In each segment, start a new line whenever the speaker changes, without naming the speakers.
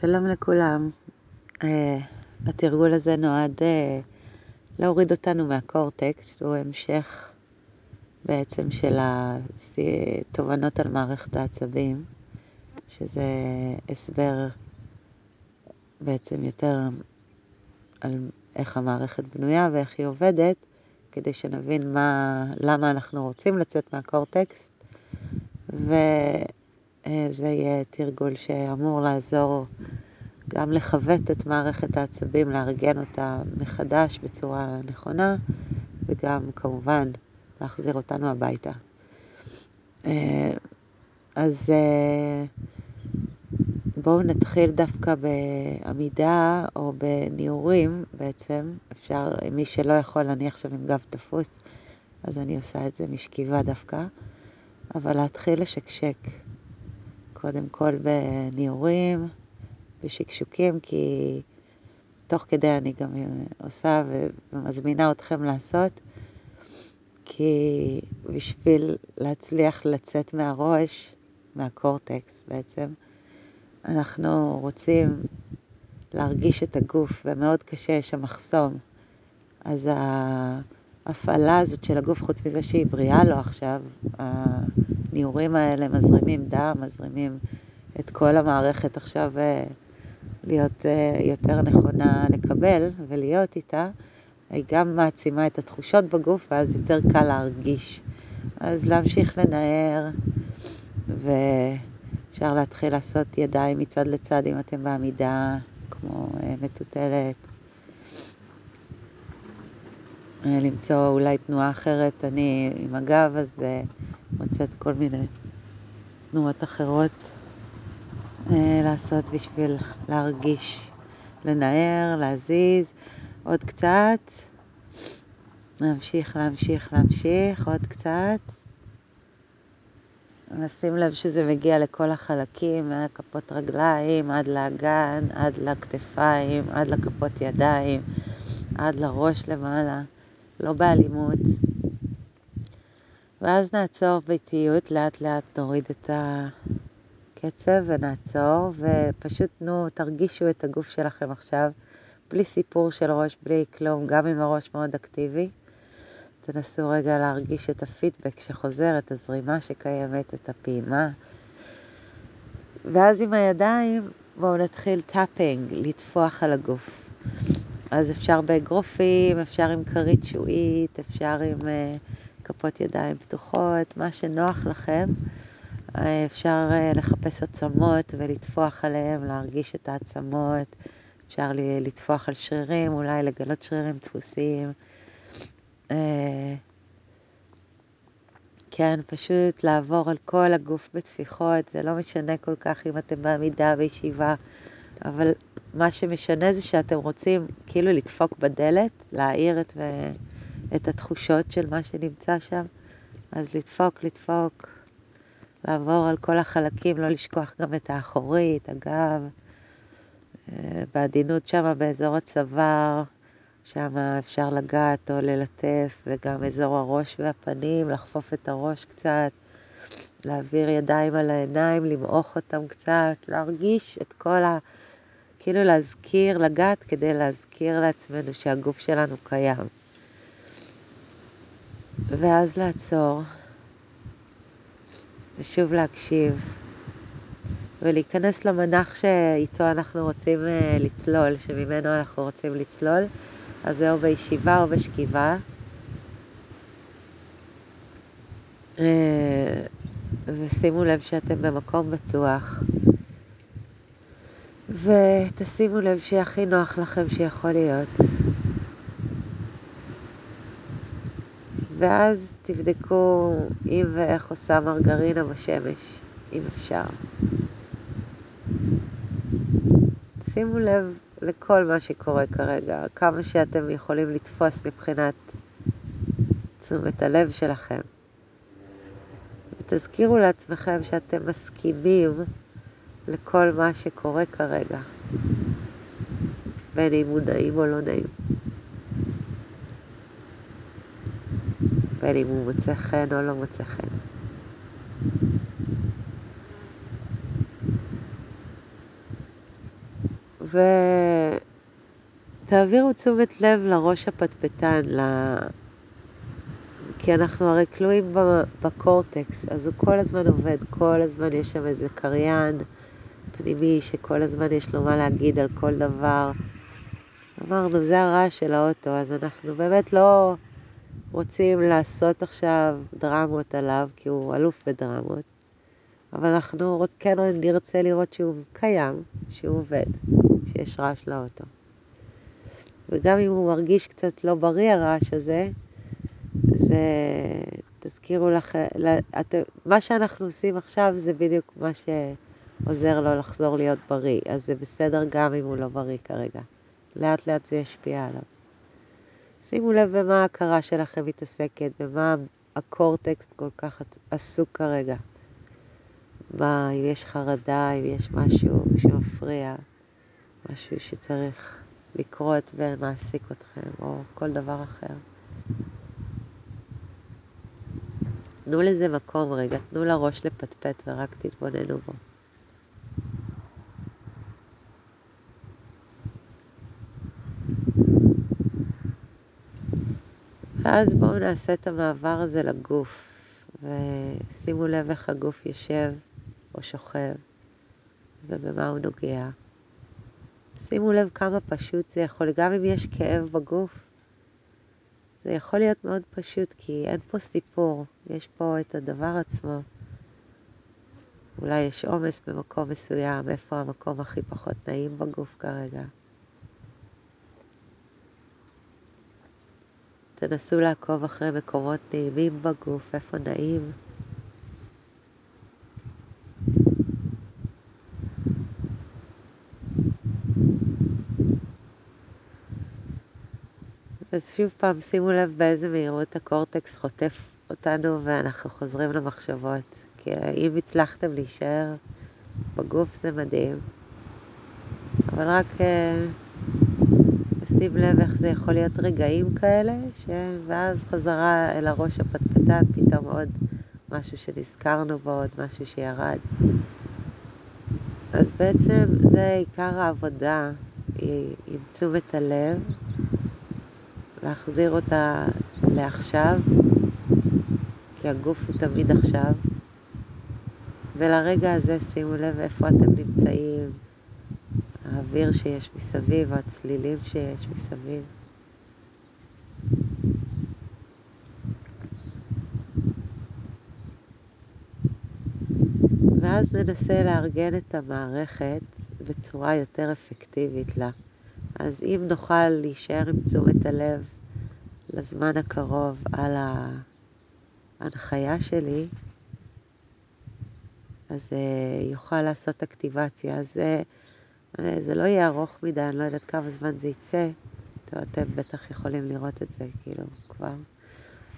שלום לכולם. Uh, התרגול הזה נועד uh, להוריד אותנו מהקורטקס, שהוא המשך בעצם של התובנות על מערכת העצבים, שזה הסבר בעצם יותר על איך המערכת בנויה ואיך היא עובדת, כדי שנבין מה, למה אנחנו רוצים לצאת מהקורטקס, וזה יהיה תרגול שאמור לעזור גם לכבט את מערכת העצבים, לארגן אותה מחדש בצורה נכונה, וגם כמובן להחזיר אותנו הביתה. אז בואו נתחיל דווקא בעמידה או בניעורים בעצם. אפשר, מי שלא יכול, אני עכשיו עם גב תפוס, אז אני עושה את זה משכיבה דווקא. אבל להתחיל לשקשק, קודם כל בניעורים, בשקשוקים, כי תוך כדי אני גם עושה ומזמינה אתכם לעשות, כי בשביל להצליח לצאת מהראש, מהקורטקס בעצם, אנחנו רוצים להרגיש את הגוף, ומאוד קשה, יש שם מחסום. אז ההפעלה הזאת של הגוף, חוץ מזה שהיא בריאה לו עכשיו, הניעורים האלה מזרימים דם, מזרימים את כל המערכת עכשיו להיות יותר נכונה לקבל ולהיות איתה, היא גם מעצימה את התחושות בגוף, ואז יותר קל להרגיש. אז להמשיך לנער, ואפשר להתחיל לעשות ידיים מצד לצד אם אתם בעמידה, כמו מטוטלת. למצוא אולי תנועה אחרת, אני עם הגב, אז מוצאת כל מיני תנועות אחרות לעשות בשביל להרגיש, לנער, להזיז, עוד קצת, להמשיך, להמשיך, להמשיך, עוד קצת. נשים לב שזה מגיע לכל החלקים, מהכפות רגליים, עד לאגן, עד לכתפיים, עד לכפות ידיים, עד לראש למעלה, לא באלימות. ואז נעצור באיטיות, לאט לאט נוריד את הקצב ונעצור, ופשוט נו, תרגישו את הגוף שלכם עכשיו, בלי סיפור של ראש, בלי כלום, גם אם הראש מאוד אקטיבי. תנסו רגע להרגיש את הפידבק שחוזר, את הזרימה שקיימת, את הפעימה. ואז עם הידיים בואו נתחיל tapping, לטפוח על הגוף. אז אפשר באגרופים, אפשר עם כרית שעועית, אפשר עם אה, כפות ידיים פתוחות, מה שנוח לכם. אה, אפשר אה, לחפש עצמות ולטפוח עליהם, להרגיש את העצמות. אפשר לטפוח על שרירים, אולי לגלות שרירים תפוסים. כן, פשוט לעבור על כל הגוף בטפיחות, זה לא משנה כל כך אם אתם בעמידה, בישיבה, אבל מה שמשנה זה שאתם רוצים כאילו לדפוק בדלת, להעיר את, את התחושות של מה שנמצא שם, אז לדפוק, לדפוק, לעבור על כל החלקים, לא לשכוח גם את האחורי, את הגב, בעדינות שם באזור הצוואר, שם אפשר לגעת או ללטף, וגם אזור הראש והפנים, לחפוף את הראש קצת, להעביר ידיים על העיניים, למעוך אותם קצת, להרגיש את כל ה... כאילו להזכיר, לגעת כדי להזכיר לעצמנו שהגוף שלנו קיים. ואז לעצור, ושוב להקשיב, ולהיכנס למנח שאיתו אנחנו רוצים לצלול, שממנו אנחנו רוצים לצלול. אז זה או בישיבה או בשכיבה. ושימו לב שאתם במקום בטוח. ותשימו לב שהכי נוח לכם שיכול להיות. ואז תבדקו אם ואיך עושה מרגרינה בשמש, אם אפשר. שימו לב לכל מה שקורה כרגע, כמה שאתם יכולים לתפוס מבחינת תשומת הלב שלכם. ותזכירו לעצמכם שאתם מסכימים לכל מה שקורה כרגע, בין אם הוא נעים או לא נעים. בין אם הוא מוצא חן או לא מוצא חן. ותעבירו תשומת לב לראש הפטפטן, ל... כי אנחנו הרי כלואים בקורטקס, אז הוא כל הזמן עובד, כל הזמן יש שם איזה קריין פנימי שכל הזמן יש לו מה להגיד על כל דבר. אמרנו, זה הרעש של האוטו, אז אנחנו באמת לא רוצים לעשות עכשיו דרמות עליו, כי הוא אלוף בדרמות, אבל אנחנו כן נרצה לראות שהוא קיים, שהוא עובד, שיש רעש לאוטו. וגם אם הוא מרגיש קצת לא בריא הרעש הזה, זה, תזכירו את, מה שאנחנו עושים עכשיו זה בדיוק מה שעוזר לו לחזור להיות בריא, אז זה בסדר גם אם הוא לא בריא כרגע. לאט לאט זה ישפיע עליו. שימו לב במה ההכרה שלכם מתעסקת, במה הקורטקסט כל כך עסוק כרגע. מה, אם יש חרדה, אם יש משהו שמפריע, משהו שצריך לקרות ומעסיק אתכם, או כל דבר אחר. תנו לזה מקום רגע, תנו לראש לפטפט ורק תתבוננו בו. ואז בואו נעשה את המעבר הזה לגוף, ושימו לב איך הגוף יושב או שוכב, ובמה הוא נוגע. שימו לב כמה פשוט זה יכול, גם אם יש כאב בגוף, זה יכול להיות מאוד פשוט, כי אין פה סיפור, יש פה את הדבר עצמו. אולי יש עומס במקום מסוים, איפה המקום הכי פחות נעים בגוף כרגע. תנסו לעקוב אחרי מקומות נעימים בגוף, איפה נעים. אז שוב פעם, שימו לב באיזה מהירות הקורטקס חוטף אותנו ואנחנו חוזרים למחשבות. כי אם הצלחתם להישאר בגוף זה מדהים. אבל רק uh, לשים לב איך זה יכול להיות רגעים כאלה, ש... ואז חזרה אל הראש הפטפטן, פתאום עוד משהו שנזכרנו בו, עוד משהו שירד. אז בעצם זה עיקר העבודה, עם תשומת הלב. להחזיר אותה לעכשיו, כי הגוף הוא תמיד עכשיו, ולרגע הזה שימו לב איפה אתם נמצאים, האוויר שיש מסביב, הצלילים שיש מסביב. ואז ננסה לארגן את המערכת בצורה יותר אפקטיבית לה. אז אם נוכל להישאר עם תשומת הלב לזמן הקרוב על ההנחיה שלי, אז uh, יוכל לעשות אקטיבציה. אז uh, זה לא יהיה ארוך מדי, אני לא יודעת כמה זמן זה יצא. טוב, אתם בטח יכולים לראות את זה, כאילו, כבר.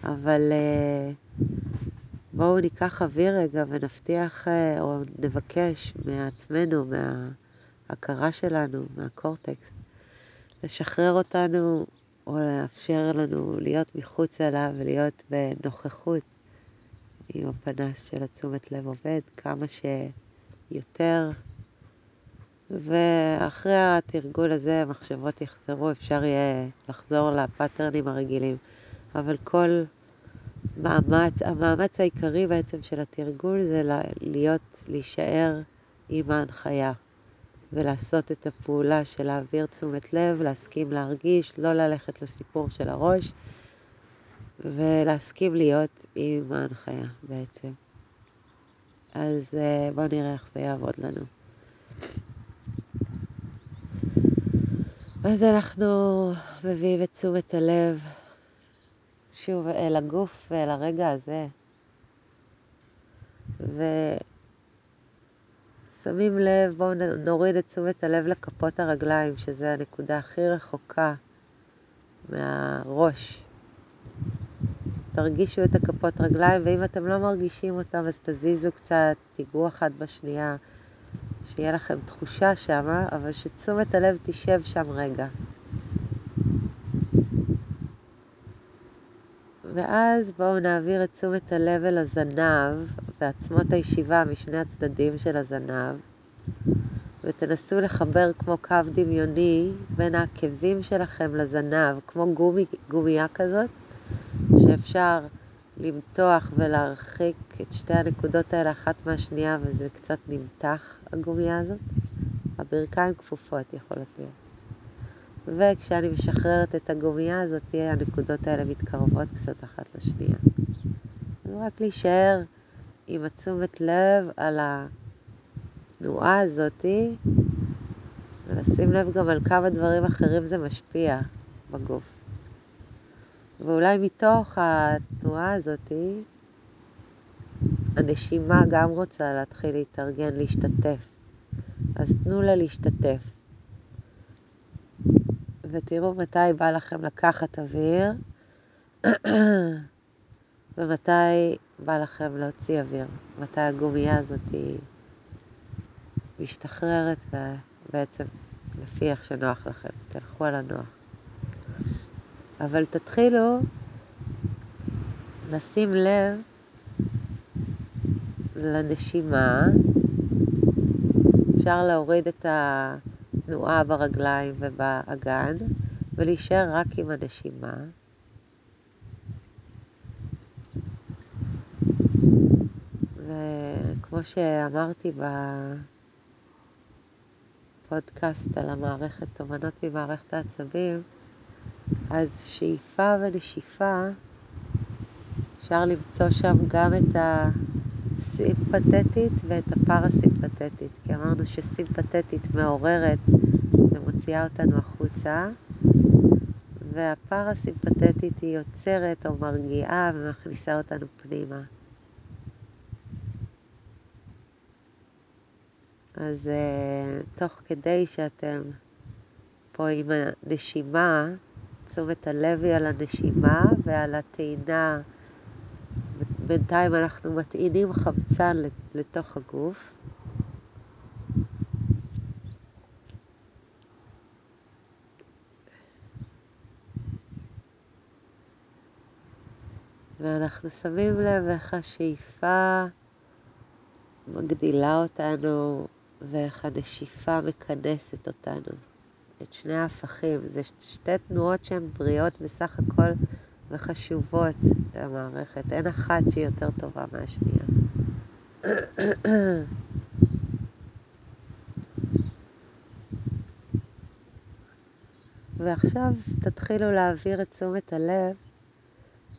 אבל uh, בואו ניקח אוויר רגע ונבטיח, uh, או נבקש מעצמנו, מההכרה שלנו, מהקורטקס, לשחרר אותנו או לאפשר לנו להיות מחוץ אליו ולהיות בנוכחות עם הפנס של התשומת לב עובד כמה שיותר. ואחרי התרגול הזה המחשבות יחזרו, אפשר יהיה לחזור לפאטרנים הרגילים. אבל כל מאמץ, המאמץ העיקרי בעצם של התרגול זה להיות, להישאר עם ההנחיה. ולעשות את הפעולה של להעביר תשומת לב, להסכים להרגיש, לא ללכת לסיפור של הראש, ולהסכים להיות עם ההנחיה בעצם. אז אה, בואו נראה איך זה יעבוד לנו. אז אנחנו מביאים את תשומת הלב שוב אל הגוף ואל הרגע הזה. ו... שמים לב, בואו נוריד את תשומת הלב לכפות הרגליים, שזה הנקודה הכי רחוקה מהראש. תרגישו את הכפות רגליים, ואם אתם לא מרגישים אותם, אז תזיזו קצת, תיגעו אחת בשנייה, שיהיה לכם תחושה שמה, אבל שתשומת הלב תשב שם רגע. ואז בואו נעביר את תשומת הלב אל הזנב ועצמות הישיבה משני הצדדים של הזנב, ותנסו לחבר כמו קו דמיוני בין העקבים שלכם לזנב, כמו גומי, גומייה כזאת, שאפשר למתוח ולהרחיק את שתי הנקודות האלה אחת מהשנייה וזה קצת נמתח, הגומייה הזאת. הברכיים כפופות יכולות להיות. וכשאני משחררת את הגומייה הזאת, הנקודות האלה מתקרבות קצת אחת לשנייה. רק להישאר עם התשומת לב על התנועה הזאתי, ולשים לב גם על כמה דברים אחרים זה משפיע בגוף. ואולי מתוך התנועה הזאתי, הנשימה גם רוצה להתחיל להתארגן, להשתתף. אז תנו לה להשתתף. ותראו מתי בא לכם לקחת אוויר, ומתי בא לכם להוציא אוויר. מתי הגומייה הזאת משתחררת, ובעצם לפי איך שנוח לכם. תלכו על הנוח. אבל תתחילו לשים לב לנשימה. אפשר להוריד את התנועה ברגליים ובאגן ולהישאר רק עם הנשימה. וכמו שאמרתי בפודקאסט על המערכת, תובנות ממערכת העצבים, אז שאיפה ונשיפה, אפשר למצוא שם גם את הסימפתטית ואת הפרסימפתטית, כי אמרנו שסימפתטית מעוררת ומוציאה אותנו החוצה, והפרסימפתטית היא יוצרת או מרגיעה ומכניסה אותנו פנימה. אז uh, תוך כדי שאתם פה עם הנשימה, תשומת הלב היא על הנשימה ועל הטעינה. בינתיים אנחנו מטעינים חמצן לתוך הגוף. ואנחנו שמים לב איך השאיפה מגדילה אותנו ואיך הנשיפה מכנסת אותנו. את שני ההפכים. זה שתי תנועות שהן בריאות בסך הכל וחשובות למערכת. אין אחת שהיא יותר טובה מהשנייה. ועכשיו תתחילו להעביר את תשומת הלב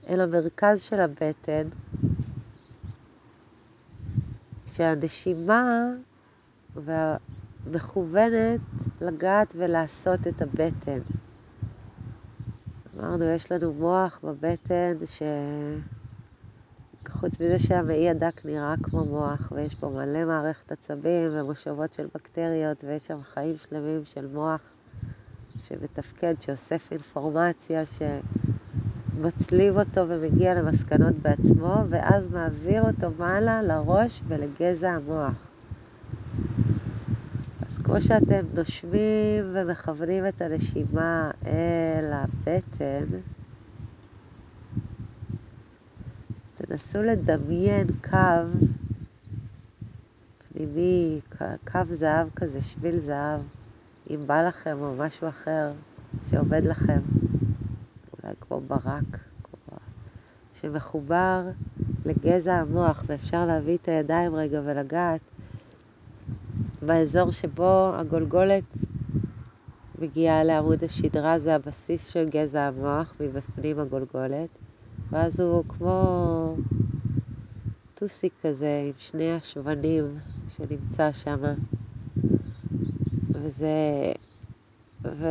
אל המרכז של הבטן, שהנשימה וה... מכוונת לגעת ולעשות את הבטן. אמרנו, יש לנו מוח בבטן שחוץ מזה שהמעי הדק נראה כמו מוח ויש בו מלא מערכת עצבים ומושבות של בקטריות ויש שם חיים שלמים של מוח שמתפקד, שאוסף אינפורמציה, שמצליב אותו ומגיע למסקנות בעצמו ואז מעביר אותו מעלה לראש ולגזע המוח. כמו שאתם נושמים ומכוונים את הנשימה אל הבטן, תנסו לדמיין קו פנימי, קו זהב כזה, שביל זהב, אם בא לכם או משהו אחר שעובד לכם, אולי כמו ברק, כמו... שמחובר לגזע המוח, ואפשר להביא את הידיים רגע ולגעת באזור שבו הגולגולת מגיעה לעמוד השדרה, זה הבסיס של גזע המוח, מבפנים הגולגולת, ואז הוא כמו טוסיק כזה עם שני השבנים שנמצא שם. וזה... ו...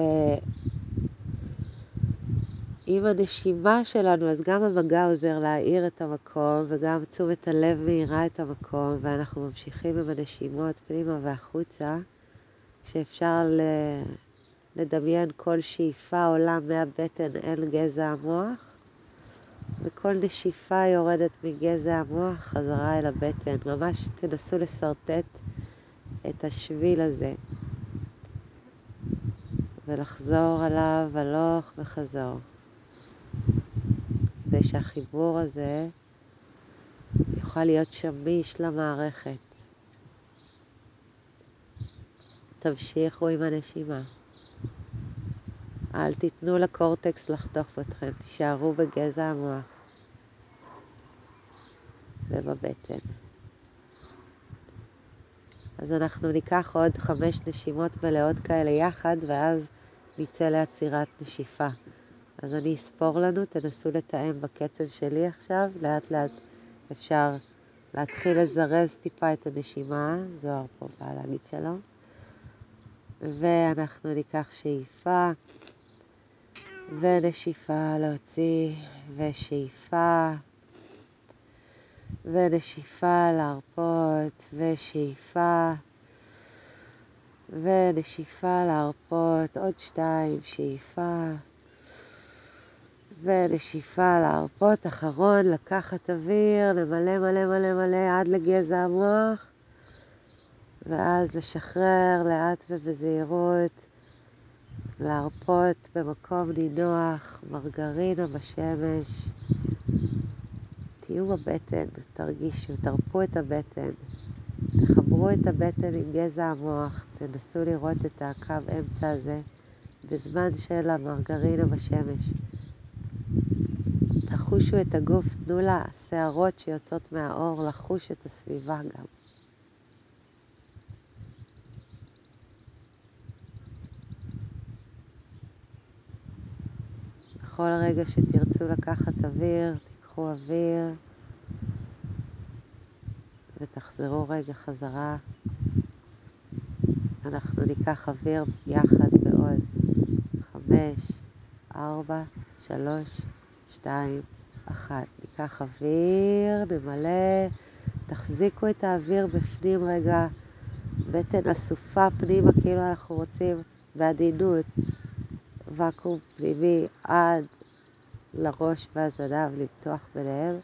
עם הנשימה שלנו, אז גם המגע עוזר להאיר את המקום, וגם תשומת הלב מאירה את המקום, ואנחנו ממשיכים עם הנשימות פנימה והחוצה, שאפשר לדמיין כל שאיפה עולה מהבטן אל גזע המוח, וכל נשיפה יורדת מגזע המוח חזרה אל הבטן. ממש תנסו לשרטט את השביל הזה, ולחזור עליו הלוך וחזור. כדי שהחיבור הזה יוכל להיות שמיש למערכת. תמשיכו עם הנשימה. אל תיתנו לקורטקס לחטוף אתכם, תישארו בגזע המוח ובבטן. אז אנחנו ניקח עוד חמש נשימות מלאות כאלה יחד, ואז נצא לעצירת נשיפה. אז אני אספור לנו, תנסו לתאם בקצב שלי עכשיו, לאט לאט אפשר להתחיל לזרז טיפה את הנשימה, זוהר פה בא להגיד שלום. ואנחנו ניקח שאיפה, ונשיפה להוציא, ושאיפה, ונשיפה להרפות, ושאיפה, ונשיפה להרפות, עוד שתיים, שאיפה, ונשיפה להרפות, אחרון, לקחת אוויר, למלא מלא מלא מלא עד לגזע המוח, ואז לשחרר לאט ובזהירות, להרפות במקום נינוח, מרגרינה בשמש. תהיו בבטן, תרגישו, תרפו את הבטן, תחברו את הבטן עם גזע המוח, תנסו לראות את הקו אמצע הזה בזמן של המרגרינה בשמש. תחושו את הגוף, תנו לשערות שיוצאות מהאור לחוש את הסביבה גם. בכל רגע שתרצו לקחת אוויר, תיקחו אוויר ותחזרו רגע חזרה. אנחנו ניקח אוויר יחד בעוד חמש, ארבע, שלוש, שתיים, אחת. ניקח אוויר, נמלא, תחזיקו את האוויר בפנים רגע, בטן אסופה פנימה, כאילו אנחנו רוצים בעדינות, ואקום פנימי עד לראש והזנב, למתוח ביניהם,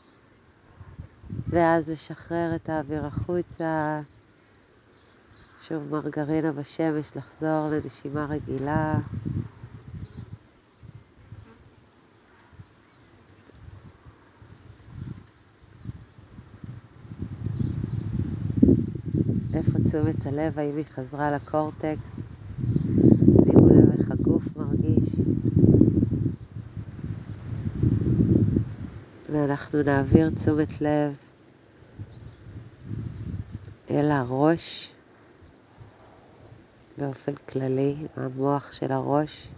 ואז לשחרר את האוויר החוצה. שוב מרגרינה בשמש, לחזור לנשימה רגילה. איפה תשומת הלב? האם היא חזרה לקורטקס? שימו לב איך הגוף מרגיש. ואנחנו נעביר תשומת לב אל הראש באופן כללי, המוח של הראש.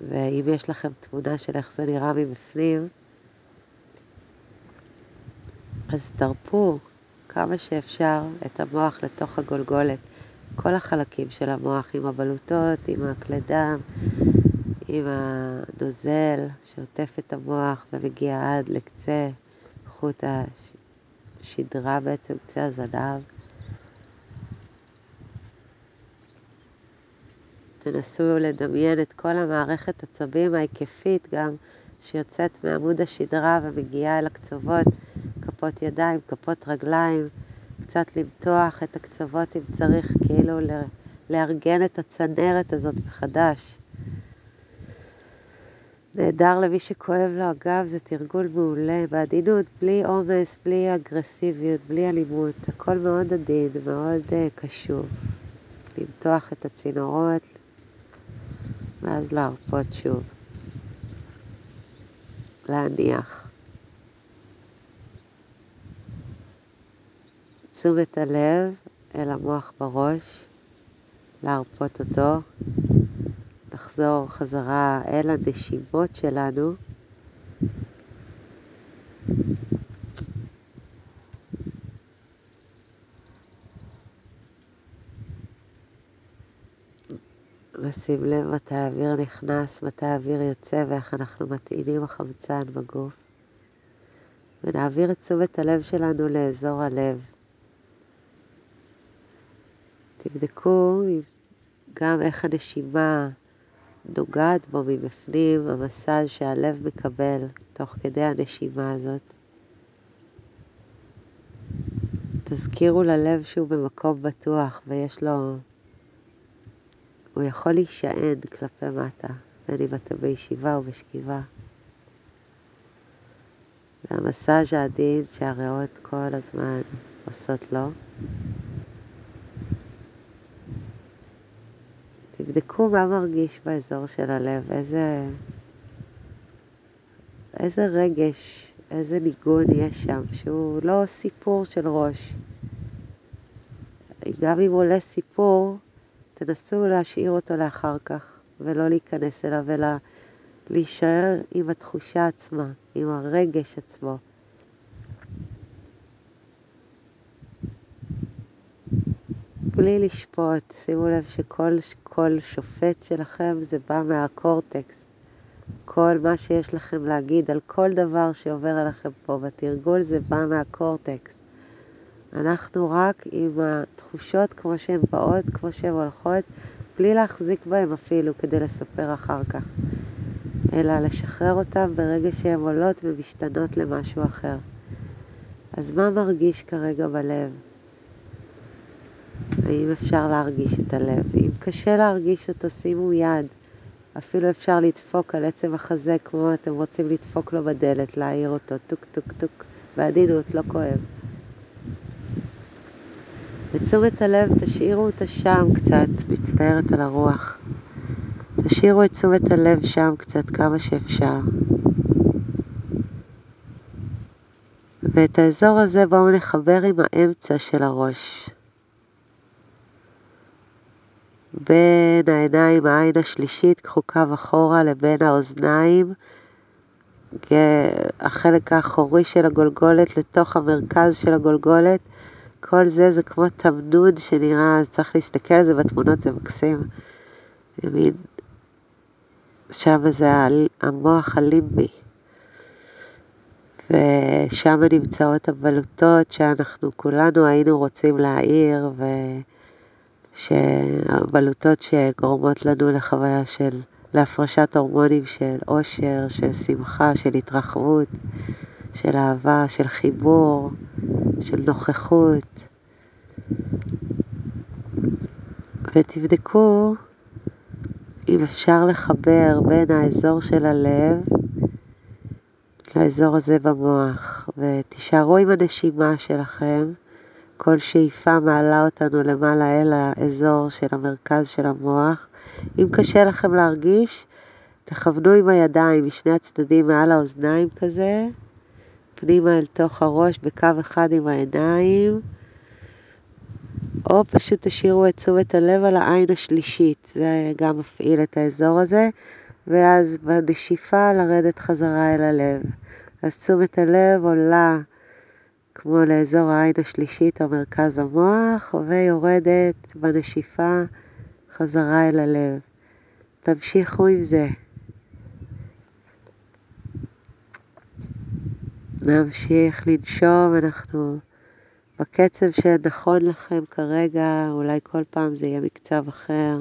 ואם יש לכם תמונה של איך זה נראה מבפנים, אז תרפו כמה שאפשר את המוח לתוך הגולגולת. כל החלקים של המוח, עם הבלוטות, עם הכלי דם, עם הנוזל שעוטף את המוח ומגיע עד לקצה חוט השדרה בעצם, קצה הזנב. תנסו לדמיין את כל המערכת עצבים ההיקפית גם שיוצאת מעמוד השדרה ומגיעה אל הקצוות, כפות ידיים, כפות רגליים, קצת למתוח את הקצוות אם צריך, כאילו לארגן את הצנרת הזאת מחדש. נהדר למי שכואב לו הגב, זה תרגול מעולה, בעדינות, בלי עומס, בלי אגרסיביות, בלי אלימות, הכל מאוד עדין, מאוד uh, קשוב. למתוח את הצינורות, ואז להרפות שוב. להניח. תשומת הלב אל המוח בראש, להרפות אותו, לחזור חזרה אל הנשימות שלנו. לשים לב מתי האוויר נכנס, מתי האוויר יוצא ואיך אנחנו מטעינים החמצן בגוף. ונעביר את תשומת הלב שלנו לאזור הלב. תבדקו גם איך הנשימה נוגעת בו מבפנים, המסל שהלב מקבל תוך כדי הנשימה הזאת. תזכירו ללב שהוא במקום בטוח ויש לו... הוא יכול להישען כלפי מטה, בין אם אתה בישיבה או בשכיבה. והמסאז' העדין שהריאות כל הזמן עושות לו. תבדקו מה מרגיש באזור של הלב, איזה, איזה רגש, איזה ניגון יש שם, שהוא לא סיפור של ראש. גם אם עולה סיפור, תנסו להשאיר אותו לאחר כך, ולא להיכנס אליו, אלא להישאר עם התחושה עצמה, עם הרגש עצמו. בלי לשפוט, שימו לב שכל כל שופט שלכם זה בא מהקורטקס. כל מה שיש לכם להגיד על כל דבר שעובר עליכם פה בתרגול זה בא מהקורטקס. אנחנו רק עם התחושות כמו שהן באות, כמו שהן הולכות, בלי להחזיק בהן אפילו כדי לספר אחר כך, אלא לשחרר אותן ברגע שהן עולות ומשתנות למשהו אחר. אז מה מרגיש כרגע בלב? האם אפשר להרגיש את הלב? אם קשה להרגיש אותו, שימו יד. אפילו אפשר לדפוק על עצם החזה כמו אתם רוצים לדפוק לו בדלת, להעיר אותו, טוק טוק טוק, בעדינות, לא כואב. ותשומת הלב, תשאירו אותה שם קצת, מצטערת על הרוח. תשאירו את תשומת הלב שם קצת כמה שאפשר. ואת האזור הזה בואו נחבר עם האמצע של הראש. בין העיניים, העין השלישית, קחו קו אחורה לבין האוזניים, החלק האחורי של הגולגולת לתוך המרכז של הגולגולת. כל זה זה כמו תמנון שנראה, צריך להסתכל על זה בתמונות, זה מקסים. ימין. שם זה המוח הלימבי. ושם נמצאות הבלוטות שאנחנו כולנו היינו רוצים להעיר, שהבלוטות שגורמות לנו לחוויה של, להפרשת הורמונים של אושר, של שמחה, של התרחבות, של אהבה, של חיבור, של נוכחות. ותבדקו אם אפשר לחבר בין האזור של הלב לאזור הזה במוח, ותישארו עם הנשימה שלכם. כל שאיפה מעלה אותנו למעלה אל האזור של המרכז של המוח. אם קשה לכם להרגיש, תכוונו עם הידיים משני הצדדים מעל האוזניים כזה, פנימה אל תוך הראש בקו אחד עם העיניים, או פשוט תשאירו את תשומת הלב על העין השלישית, זה גם מפעיל את האזור הזה, ואז בנשיפה לרדת חזרה אל הלב. אז תשומת הלב עולה כמו לאזור העין השלישית או מרכז המוח, ויורדת בנשיפה חזרה אל הלב. תמשיכו עם זה. נמשיך לנשום, אנחנו בקצב שנכון לכם כרגע, אולי כל פעם זה יהיה מקצב אחר.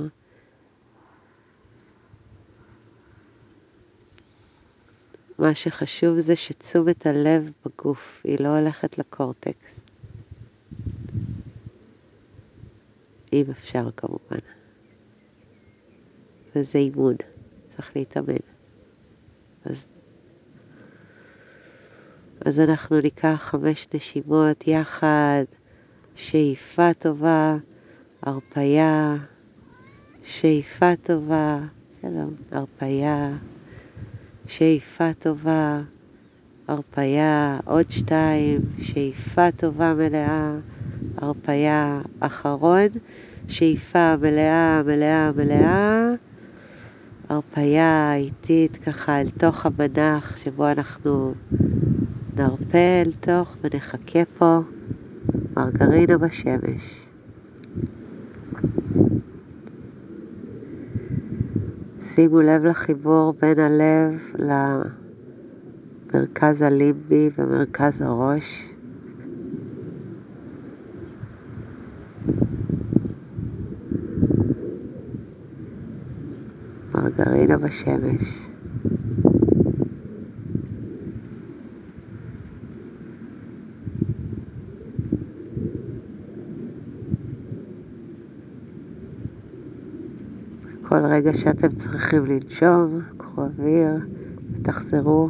מה שחשוב זה שתשומת הלב בגוף, היא לא הולכת לקורטקס. אם אפשר כמובן. וזה אימון, צריך להתאמן. אז, אז אנחנו ניקח חמש נשימות יחד, שאיפה טובה, הרפייה, שאיפה טובה, שלום, הרפייה. שאיפה טובה, הרפייה, עוד שתיים, שאיפה טובה מלאה, הרפייה, אחרון, שאיפה מלאה, מלאה, מלאה, הרפייה איטית ככה אל תוך המנח שבו אנחנו נרפה אל תוך ונחכה פה מרגרינה בשמש. שימו לב לחיבור בין הלב למרכז הלימבי ומרכז הראש. מרגרינה בשמש. כל רגע שאתם צריכים לנשום, קחו אוויר ותחזרו.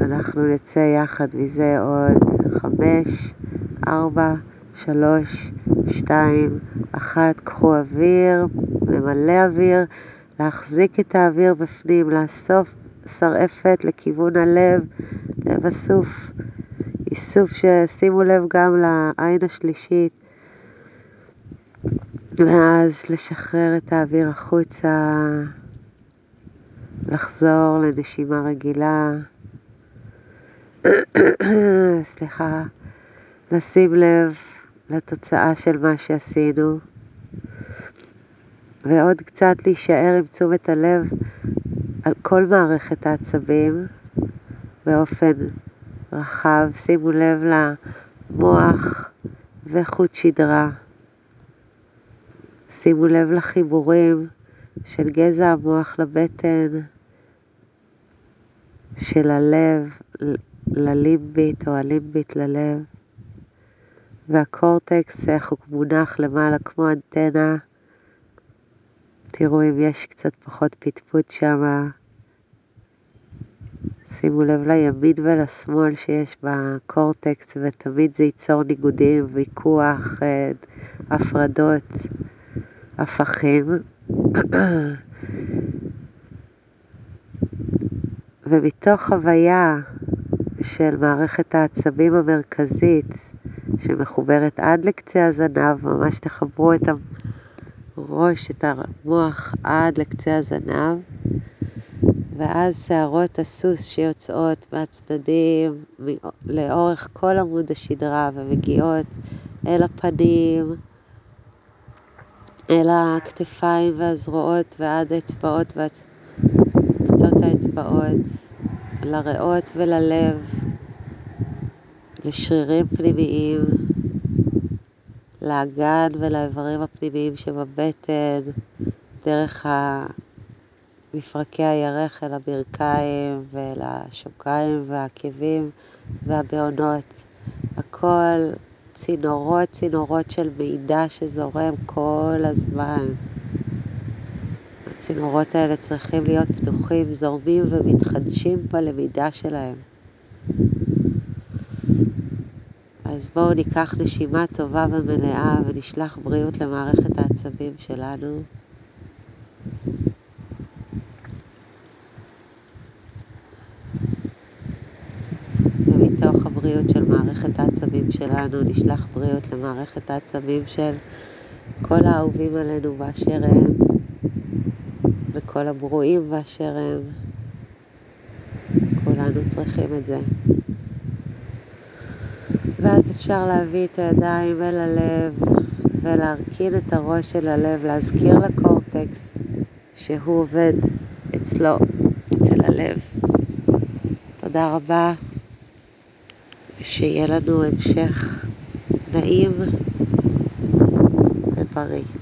אנחנו נצא יחד מזה עוד חמש, ארבע, שלוש, שתיים, אחת, קחו אוויר, למלא אוויר, להחזיק את האוויר בפנים, לאסוף שרעפת לכיוון הלב, לב אסוף, איסוף ששימו לב גם לעין השלישית, ואז לשחרר את האוויר החוצה, לחזור לנשימה רגילה. סליחה, לשים לב לתוצאה של מה שעשינו, ועוד קצת להישאר עם תשומת הלב על כל מערכת העצבים באופן רחב. שימו לב למוח וחוט שדרה. שימו לב לחיבורים של גזע המוח לבטן, של הלב ללימבית או הלימבית ללב, והקורטקס איך הוא מונח למעלה כמו אנטנה. תראו אם יש קצת פחות פטפוט שם. שימו לב לימין ולשמאל שיש בקורטקס, ותמיד זה ייצור ניגודים, ויכוח, אה, הפרדות, הפכים. ומתוך חוויה של מערכת העצבים המרכזית, שמחוברת עד לקצה הזנב, ממש תחברו את הראש, את המוח עד לקצה הזנב, ואז שערות הסוס שיוצאות מהצדדים לאורך כל עמוד השדרה ומגיעות אל הפנים, אל הכתפיים והזרועות ועד האצבעות וקצות האצבעות, לריאות וללב, לשרירים פנימיים, לאגן ולאיברים הפנימיים שבבטן, דרך מפרקי הירך אל הברכיים ואל השוקיים והעקבים והבעונות. הכל צינורות צינורות של מידע שזורם כל הזמן. הצינורות האלה צריכים להיות פתוחים, זורמים ומתחדשים בלמידה שלהם. אז בואו ניקח נשימה טובה ומלאה ונשלח בריאות למערכת העצבים שלנו. ומתוך הבריאות של מערכת העצבים שלנו נשלח בריאות למערכת העצבים של כל האהובים עלינו באשר הם וכל הברואים באשר הם. כולנו צריכים את זה. ואז אפשר להביא את הידיים אל הלב ולהרכין את הראש של הלב, להזכיר לקורטקס שהוא עובד אצלו, אצל הלב. תודה רבה, ושיהיה לנו המשך נעים ובריא.